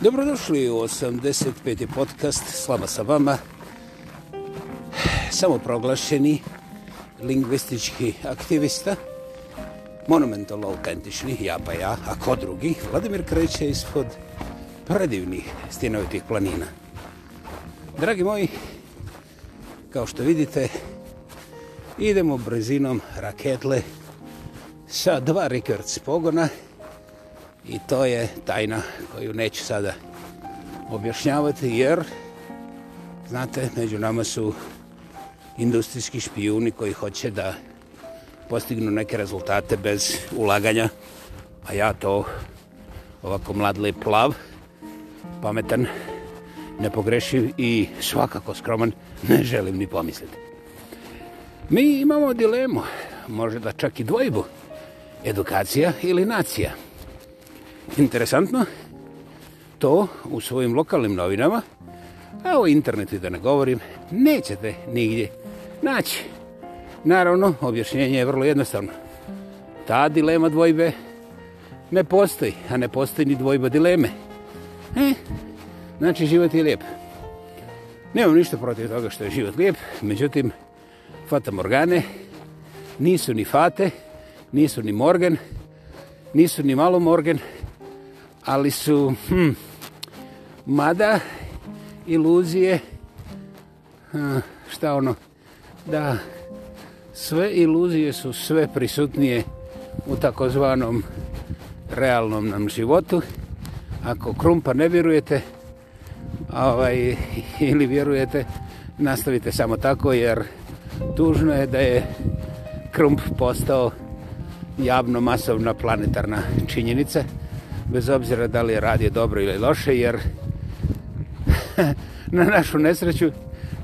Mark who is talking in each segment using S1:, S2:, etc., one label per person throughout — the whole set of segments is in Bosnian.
S1: Dobrodošli u 85. podcast Slava sa vama Samoproglašeni lingvistički aktivista Monumentalno autentični, ja pa ja, a ko drugi? Vladimir kreće ispod predivnih stinovitih planina Dragi moji, kao što vidite Idemo brzinom raketle sa dva rekords pogona I to je tajna koju neću sada objašnjavati jer, znate, među nama su industrijski špijuni koji hoće da postignu neke rezultate bez ulaganja, a ja to ovako mlad lep plav, pametan, nepogrešiv i svakako skroman ne želim ni pomisliti. Mi imamo dilemu, možda čak i dvojbu, edukacija ili nacija. Interesantno, to u svojim lokalnim novinama, a o internetu da ne govorim, nećete nigdje naći. Naravno, objašnjenje je vrlo jednostavno. Ta dilema dvojbe ne postoji, a ne postoji ni dvojba dileme. E, znači život je lijep. Nemam ništa protiv toga što je život lijep, međutim, Fata Morgane nisu ni Fate, nisu ni Morgan, nisu ni malo Morgan, ali su hm, mada iluzije hm, šta ono da sve iluzije su sve prisutnije u takozvanom realnom nam životu ako krumpa ne vjerujete ovaj, ili vjerujete nastavite samo tako jer tužno je da je krump postao javno masovna planetarna činjenica bez obzira da li radi dobro ili loše, jer na našu nesreću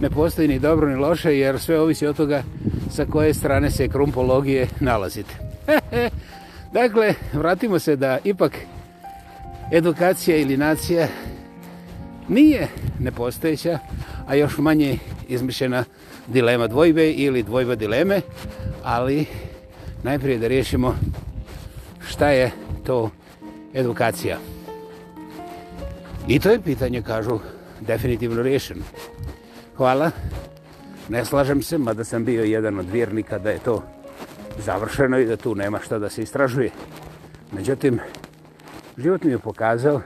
S1: ne postoji ni dobro ni loše, jer sve ovisi od toga sa koje strane se krumpologije nalazite. dakle, vratimo se da ipak edukacija ili nacija nije nepostojeća, a još manje izmišljena dilema dvojbe ili dvojba dileme, ali najprije da riješimo šta je to edukacija edukacija. I to je pitanje, kažu, definitivno rješeno. Hvala. Ne slažem se, mada sam bio jedan od vjernika da je to završeno i da tu nema šta da se istražuje. Međutim, život mi je pokazao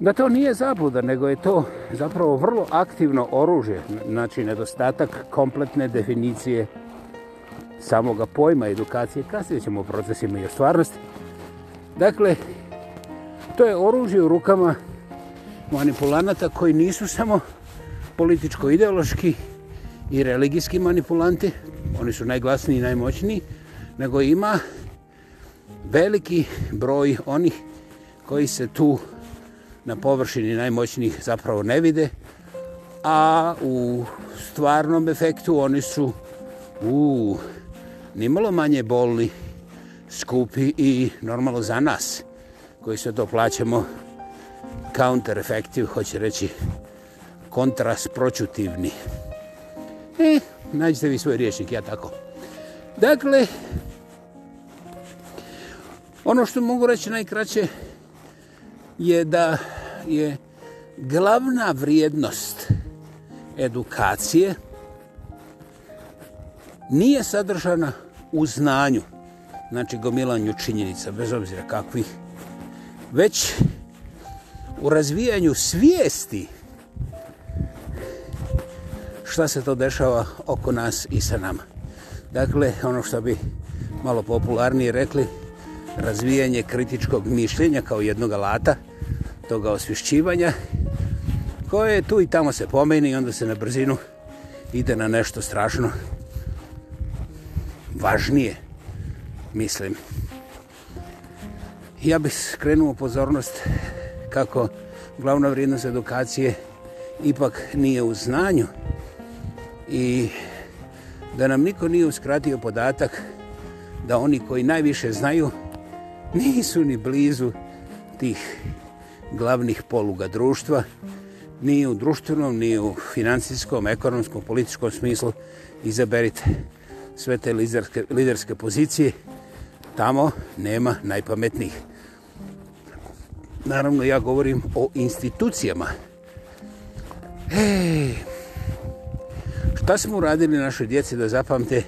S1: da to nije zabluda, nego je to zapravo vrlo aktivno oružje, znači nedostatak kompletne definicije samoga pojma edukacije. Kasnije ćemo o procesima i o stvarnosti. Dakle, to je oružje u rukama manipulanata koji nisu samo političko-ideološki i religijski manipulanti, oni su najglasniji i najmoćniji, nego ima veliki broj onih koji se tu na površini najmoćnijih zapravo ne vide, a u stvarnom efektu oni su u nimalo manje bolni skupi i normalno za nas koji se to plaćamo counter efektiv, hoće reći kontras pročutivni. E, nađete vi svoj riječnik, ja tako. Dakle, ono što mogu reći najkraće je da je glavna vrijednost edukacije nije sadržana u znanju, znači gomilanju činjenica, bez obzira kakvih, već u razvijanju svijesti šta se to dešava oko nas i sa nama. Dakle, ono što bi malo popularnije rekli, razvijanje kritičkog mišljenja kao jednog alata toga osvišćivanja, koje tu i tamo se pomeni i onda se na brzinu ide na nešto strašno važnije mislim. Ja bih skrenuo pozornost kako glavna vrijednost edukacije ipak nije u znanju i da nam niko nije uskratio podatak da oni koji najviše znaju nisu ni blizu tih glavnih poluga društva, ni u društvenom, ni u financijskom, ekonomskom, političkom smislu izaberite sve te liderske, liderske pozicije tamo nema najpametnijih. Naravno, ja govorim o institucijama. Ej, šta smo uradili naše djece da zapamte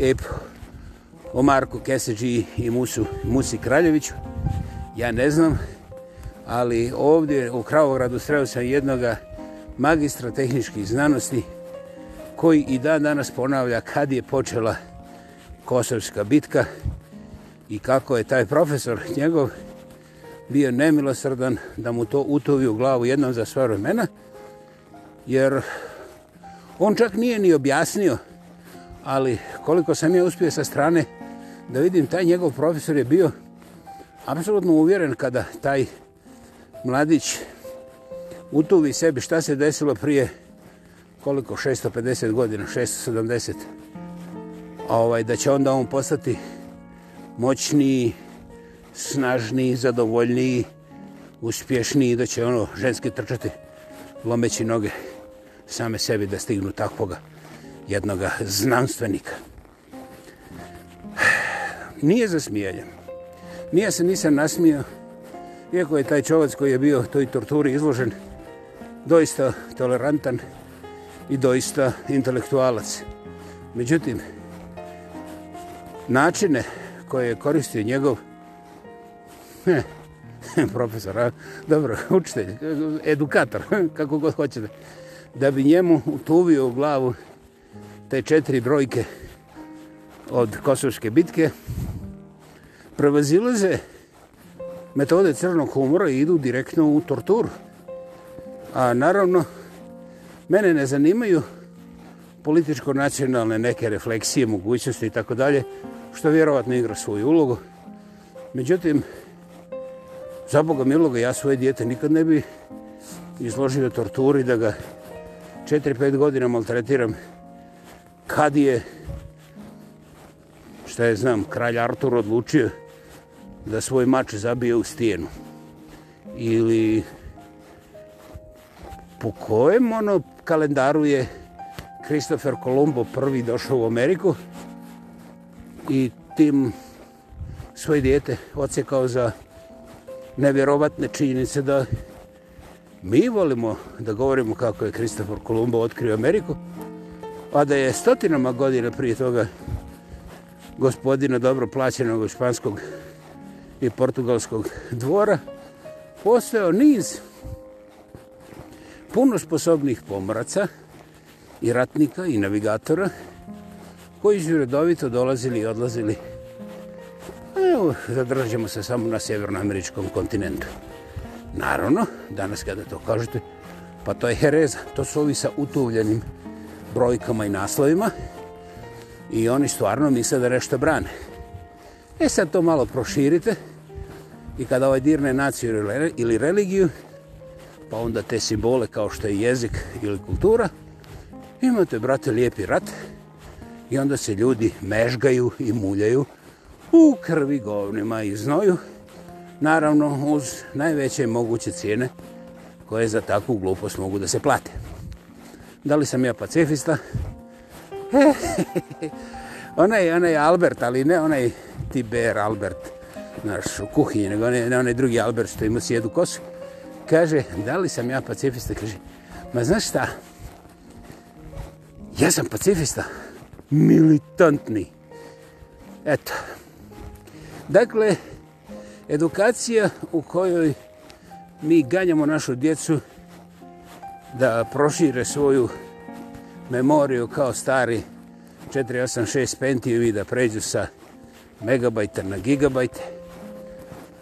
S1: Ep o Marku Keseđi i Musu, Musi Kraljeviću? Ja ne znam, ali ovdje u Kravogradu sreo sam jednoga magistra tehničkih znanosti koji i dan danas ponavlja kad je počela Kosovska bitka i kako je taj profesor njegov bio nemilosrdan da mu to utovi u glavu jednom za sve vremena, jer on čak nije ni objasnio, ali koliko sam je uspio sa strane da vidim, taj njegov profesor je bio apsolutno uvjeren kada taj mladić utuvi sebi šta se desilo prije koliko 650 godina, 670, ovaj, da će onda on postati moćniji, snažniji, zadovoljniji, uspješniji, da će ono ženski trčati lomeći noge same sebi da stignu takvoga jednoga znanstvenika. Nije za smijanje. Nije se nisam nasmio, iako je taj čovac koji je bio toj torturi izložen, doista tolerantan i doista intelektualac. Međutim, načine koje je koristio njegov profesor, a? dobro, učitelj, edukator, kako god hoćete, da bi njemu utuvio u glavu te četiri brojke od Kosovske bitke, prevazilaze metode crnog humora i idu direktno u torturu. A naravno, mene ne zanimaju političko-nacionalne neke refleksije, mogućnosti i tako dalje što vjerovatno igra svoju ulogu. Međutim, za Boga miloga, ja svoje dijete nikad ne bi izložio torturi da ga 4-5 godina maltretiram kad je, šta je znam, kralj Artur odlučio da svoj mač zabije u stijenu. Ili po kojem ono kalendaru je Kristofer Kolumbo prvi došao u Ameriku, i tim svoje dijete ocekao za nevjerovatne činjenice da mi volimo da govorimo kako je Kristofor Kolumbo otkrio Ameriku, a da je stotinama godina prije toga gospodina dobro plaćenog španskog i portugalskog dvora postojao niz puno sposobnih pomoraca i ratnika i navigatora koji su redovito dolazili i odlazili. Evo, zadržamo se samo na severnoameričkom kontinentu. Naravno, danas kada to kažete, pa to je hereza. To su ovi sa utuvljenim brojkama i naslovima i oni stvarno misle da nešto brane. E sad to malo proširite i kada ovaj dirne naciju ili religiju, pa onda te simbole kao što je jezik ili kultura, imate, brate, lijepi rat, i onda se ljudi mežgaju i muljaju u krvi govnima i znoju, naravno uz najveće moguće cijene koje za takvu glupost mogu da se plate. Da li sam ja pacifista? onaj, onaj Albert, ali ne onaj Tiber Albert, naš u kuhinji, nego onaj, ne onaj drugi Albert što ima sjedu kosu, kaže, da li sam ja pacifista? Kaže, ma znaš šta, ja sam pacifista militantni. Eto. Dakle, edukacija u kojoj mi ganjamo našu djecu da prošire svoju memoriju kao stari 486 Pentium i da pređu sa megabajta na gigabajte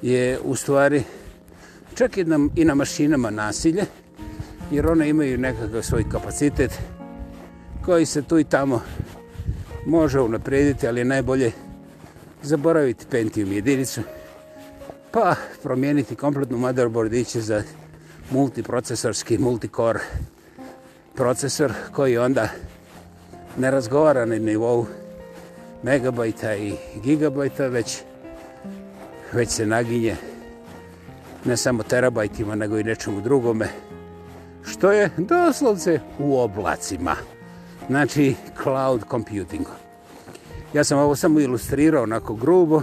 S1: je u stvari čak i na, i na mašinama nasilje jer one imaju nekakav svoj kapacitet koji se tu i tamo može unaprediti, ali je najbolje zaboraviti Pentium jedinicu, pa promijeniti kompletnu motherboard i ići za multiprocesorski, multicore procesor koji onda ne razgovara na nivou megabajta i gigabajta, već, već se naginje ne samo terabajtima, nego i nečemu drugome, što je doslovce u oblacima znači cloud computing. Ja sam ovo samo ilustrirao onako grubo.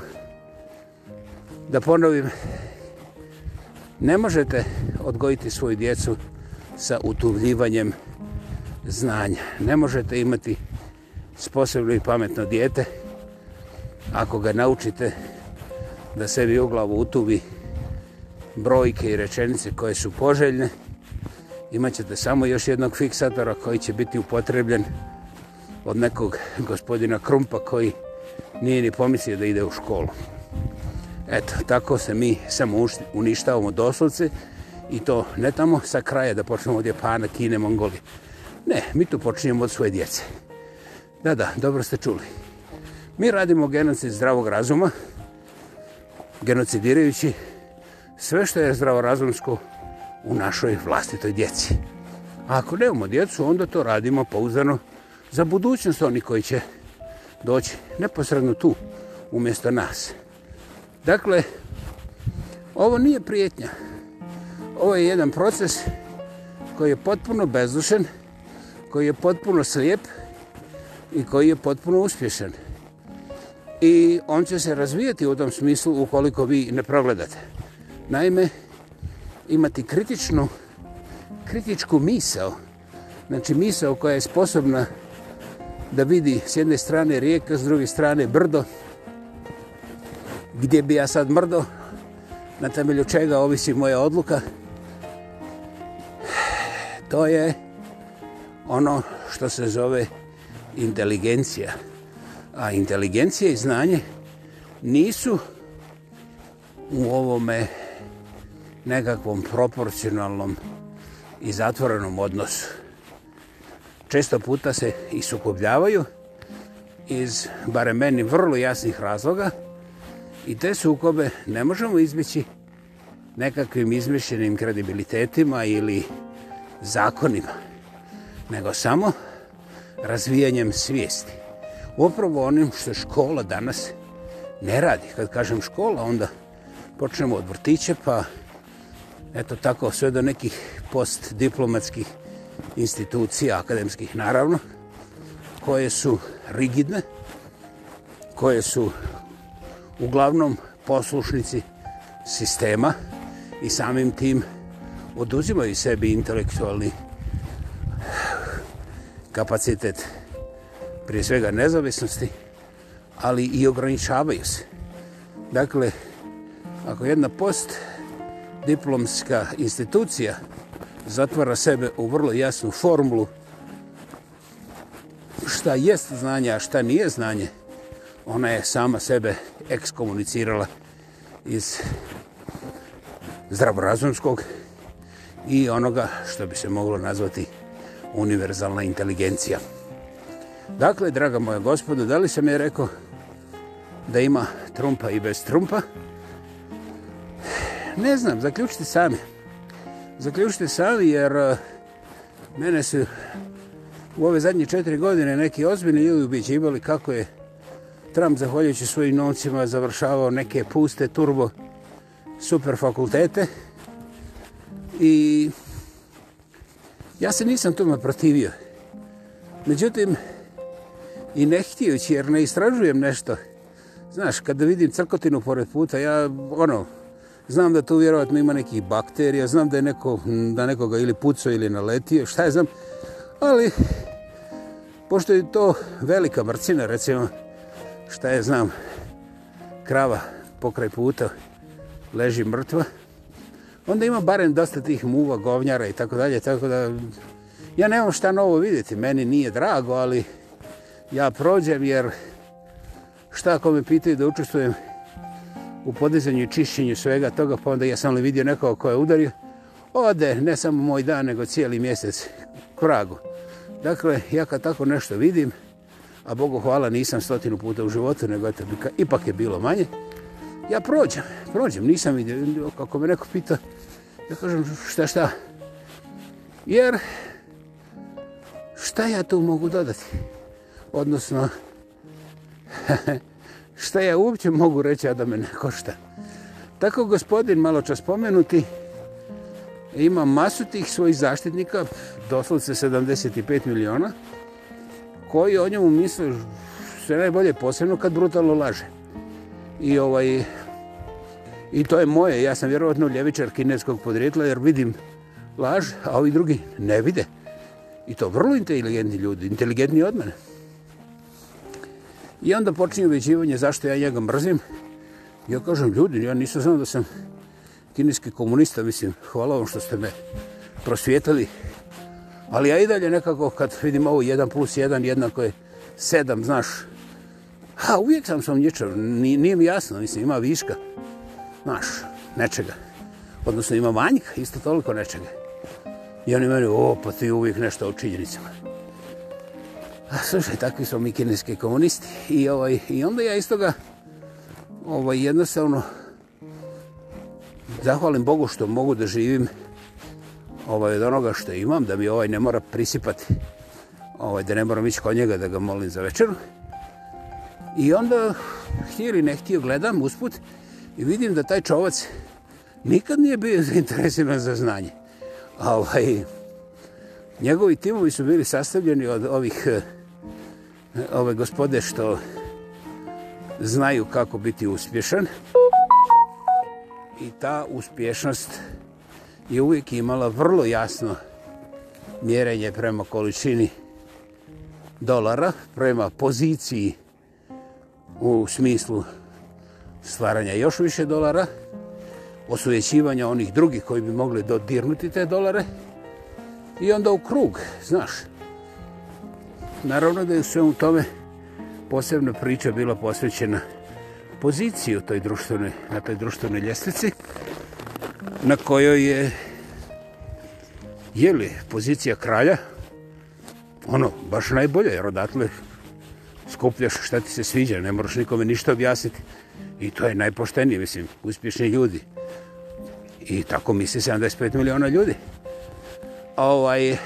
S1: Da ponovim, ne možete odgojiti svoju djecu sa utuvljivanjem znanja. Ne možete imati sposobno i pametno dijete ako ga naučite da sebi u glavu utuvi brojke i rečenice koje su poželjne imat ćete samo još jednog fiksatora koji će biti upotrebljen od nekog gospodina Krumpa koji nije ni pomislio da ide u školu. Eto, tako se mi samo uništavamo doslovce i to ne tamo sa kraja da počnemo od Japana, Kine, Mongoli. Ne, mi tu počinjemo od svoje djece. Da, da, dobro ste čuli. Mi radimo genocid zdravog razuma, genocidirajući sve što je zdravorazumsko razumsko u našoj vlastitoj djeci. A ako nemamo djecu, onda to radimo pouzano za budućnost oni koji će doći neposredno tu, umjesto nas. Dakle, ovo nije prijetnja. Ovo je jedan proces koji je potpuno bezdušen, koji je potpuno slijep i koji je potpuno uspješan. I on će se razvijati u tom smislu ukoliko vi ne progledate. Naime, imati kritičnu kritičku misao znači misao koja je sposobna da vidi s jedne strane rijeka s druge strane brdo gdje bi ja sad mrdo na temelju čega ovisi moja odluka to je ono što se zove inteligencija a inteligencija i znanje nisu u ovome nekakvom proporcionalnom i zatvorenom odnosu. Često puta se i sukobljavaju iz, bare meni, vrlo jasnih razloga i te sukobe ne možemo izbjeći nekakvim izmišljenim kredibilitetima ili zakonima, nego samo razvijanjem svijesti. Upravo onim što škola danas ne radi. Kad kažem škola, onda počnemo od vrtiće, pa eto tako, sve do nekih postdiplomatskih institucija, akademskih naravno, koje su rigidne, koje su uglavnom poslušnici sistema i samim tim oduzimaju sebi intelektualni kapacitet prije svega nezavisnosti, ali i ograničavaju se. Dakle, ako jedna post-diplomatska diplomska institucija zatvara sebe u vrlo jasnu formulu šta jest znanje, a šta nije znanje, ona je sama sebe ekskomunicirala iz zdravorazumskog i onoga što bi se moglo nazvati univerzalna inteligencija. Dakle, draga moja gospoda, da li sam je rekao da ima trumpa i bez trumpa? Ne znam, zaključite sami. Zaključite sami jer eh, mene su u ove zadnje četiri godine neki ozbiljni ljudi ubiđivali kako je Trump zahvaljujući svojim novcima završavao neke puste turbo super fakultete. I ja se nisam tome protivio. Međutim, i ne htijući jer ne istražujem nešto. Znaš, kada vidim crkotinu pored puta, ja ono, Znam da tu vjerovatno ima nekih bakterija, znam da je neko, da nekoga ili pucao ili naletio, šta je znam. Ali, pošto je to velika mrcina, recimo, šta je znam, krava pokraj puta leži mrtva, onda ima barem dosta tih muva, govnjara i tako dalje, tako da ja nemam šta novo vidjeti, meni nije drago, ali ja prođem jer šta ako me pitaju da učestvujem učestvujem u podizanju i čišćenju svega toga, pa onda ja sam li vidio nekoga ko je udario, ode ne samo moj dan, nego cijeli mjesec kragu. Dakle, ja kad tako nešto vidim, a Bogu hvala nisam stotinu puta u životu, nego eto, ipak je bilo manje, ja prođem, prođem, nisam vidio, kako me neko pita, ja kažem šta šta, jer šta ja tu mogu dodati? Odnosno, šta ja uopće mogu reći, a da me ne košta. Tako gospodin, malo čas pomenuti, ima masu tih svojih zaštitnika, doslovce 75 miliona, koji o njemu misle sve najbolje, posebno kad brutalno laže. I ovaj, i to je moje, ja sam vjerovatno ljevičar kineskog podrijetla, jer vidim laž, a ovi drugi ne vide. I to vrlo inteligentni ljudi, inteligentni od mene. I onda počinje uveđivanje zašto ja njega mrzim. Ja kažem, ljudi, ja nisam znao da sam kineski komunista, mislim, hvala vam što ste me prosvjetili. Ali ja i dalje nekako, kad vidim ovo 1 plus 1, jednako je 7, znaš, ha, uvijek sam sam nječar, nije, nije mi jasno, mislim, ima viška, znaš, nečega. Odnosno, ima manjka, isto toliko nečega. I oni meni, o, pa ti uvijek nešto o činjenicama. A slušaj, takvi smo mi kineski komunisti. I, ovaj, I onda ja istoga ovaj, jednostavno zahvalim Bogu što mogu da živim ovaj, od onoga što imam, da mi ovaj ne mora prisipati, ovaj, da ne moram ići kod njega da ga molim za večeru. I onda, htio ili ne htio, gledam usput i vidim da taj čovac nikad nije bio zainteresiran za znanje. Ovaj, njegovi timovi su bili sastavljeni od ovih uh, ove gospode što znaju kako biti uspješan. I ta uspješnost je uvijek imala vrlo jasno mjerenje prema količini dolara, prema poziciji u smislu stvaranja još više dolara, osujećivanja onih drugih koji bi mogli dodirnuti te dolare i onda u krug, znaš, Naravno da je sve u tome posebna priča bila posvećena poziciji u toj društvenoj, na toj društvenoj ljestvici, na kojoj je, je li, pozicija kralja, ono, baš najbolje, jer odatle skupljaš šta ti se sviđa, ne moraš nikome ništa objasniti. I to je najpoštenije, mislim, uspješni ljudi. I tako misli 75 miliona ljudi. Ovaj,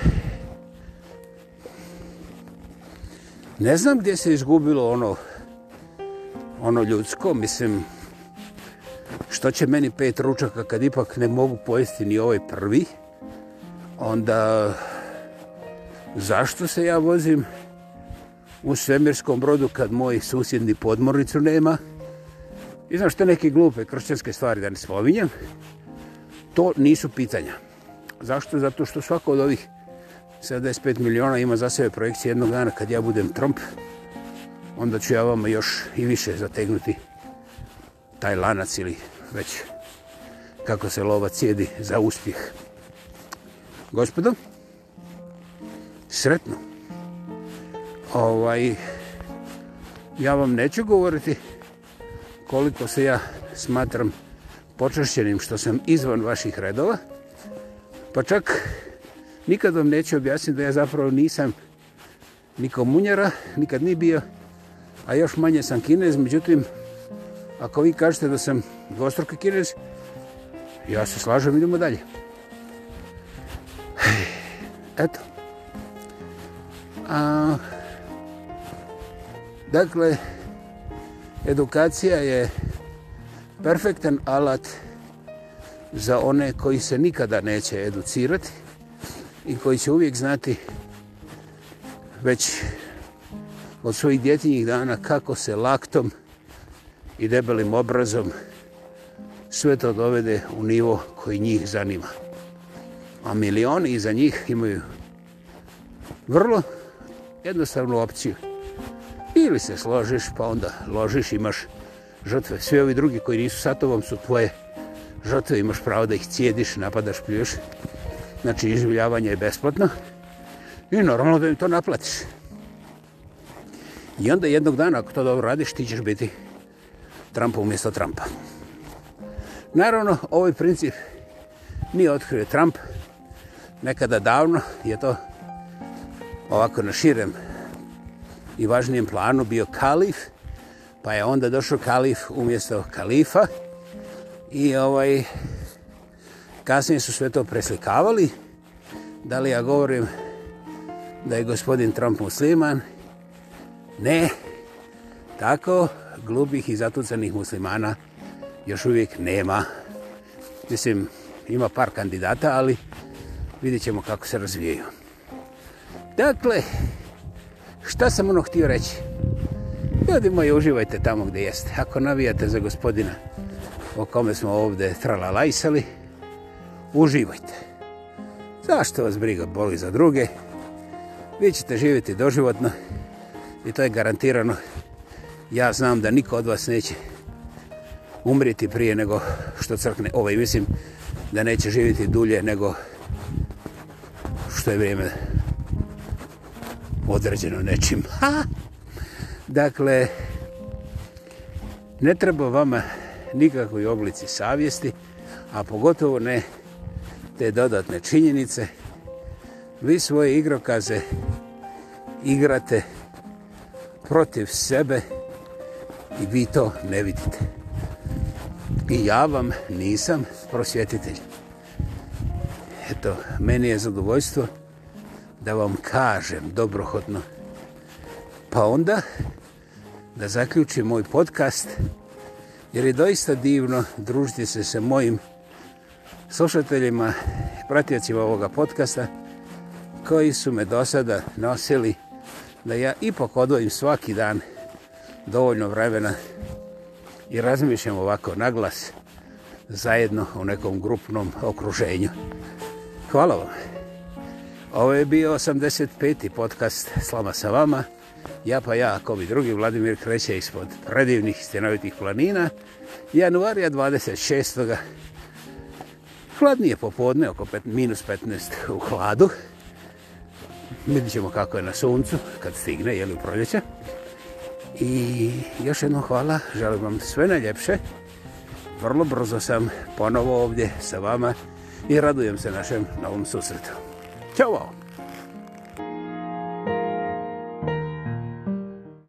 S1: ne znam gdje se izgubilo ono ono ljudsko, mislim što će meni pet ručaka kad ipak ne mogu pojesti ni ovaj prvi onda zašto se ja vozim u svemirskom brodu kad moji susjedni podmornicu nema i znam što neke glupe kršćanske stvari da ne spominjem to nisu pitanja zašto? zato što svako od ovih 75 miliona ima za sebe projekcije jednog dana kad ja budem Trump, onda ću ja vama još i više zategnuti taj lanac ili već kako se lova cijedi za uspjeh. Gospodo, sretno. Ovaj, ja vam neću govoriti koliko se ja smatram počašćenim što sam izvan vaših redova, pa čak Nikad vam neću objasniti da ja zapravo nisam nikom munjara, nikad nije bio, a još manje sam kinez, međutim, ako vi kažete da sam dvostroki kinez, ja se slažem, idemo dalje. Eto. A, dakle, edukacija je perfektan alat za one koji se nikada neće educirati, i koji će uvijek znati već od svojih djetinjih dana kako se laktom i debelim obrazom sve to dovede u nivo koji njih zanima. A milioni iza njih imaju vrlo jednostavnu opciju. Ili se složiš, pa onda ložiš, imaš žrtve. Svi ovi drugi koji nisu satovom su tvoje žrtve, imaš pravo da ih cijediš, napadaš, pljuješ znači izživljavanje je besplatno i normalno da im to naplatiš. I onda jednog dana, ako to dobro radiš, ti ćeš biti Trumpa umjesto Trumpa. Naravno, ovaj princip nije otkrio Trump. Nekada davno je to ovako na širem i važnijem planu bio kalif, pa je onda došao kalif umjesto kalifa i ovaj Kasnije su sve to preslikavali. Da li ja govorim da je gospodin Trump musliman? Ne. Tako glubih i zatucanih muslimana još uvijek nema. Mislim, ima par kandidata, ali vidjet ćemo kako se razvijaju. Dakle, šta sam ono htio reći? Ljudi moji, uživajte tamo gdje jeste. Ako navijate za gospodina o kome smo ovdje tralalajsali, uživajte. Zašto vas briga boli za druge? Vi ćete živjeti doživotno i to je garantirano. Ja znam da niko od vas neće umriti prije nego što crkne. Ovo ovaj, i mislim da neće živjeti dulje nego što je vrijeme određeno nečim. Ha! Dakle, ne treba vama nikakvoj oblici savjesti, a pogotovo ne savjesti te dodatne činjenice, vi svoje igrokaze igrate protiv sebe i vi to ne vidite. I ja vam nisam prosvjetitelj. Eto, meni je zadovoljstvo da vam kažem dobrohodno. Pa onda da zaključim moj podcast, jer je doista divno družiti se sa mojim podcastom slušateljima, pratijacima ovoga podcasta, koji su me do sada nosili da ja ipak odvojim svaki dan dovoljno vremena i razmišljam ovako naglas zajedno u nekom grupnom okruženju. Hvala vam. Ovo je bio 85. podcast Slama sa vama. Ja pa ja, ako bi drugi, Vladimir kreće ispod predivnih stjenovitih planina. Januarija 26. Hladnije popodne, oko pet, minus 15 u hladu. Vidit ćemo kako je na suncu, kad stigne, jel u proljeće. I još jednom hvala, želim vam sve najljepše. Vrlo brzo sam ponovo ovdje sa vama i radujem se našem novom susretu. Ćao! Vam.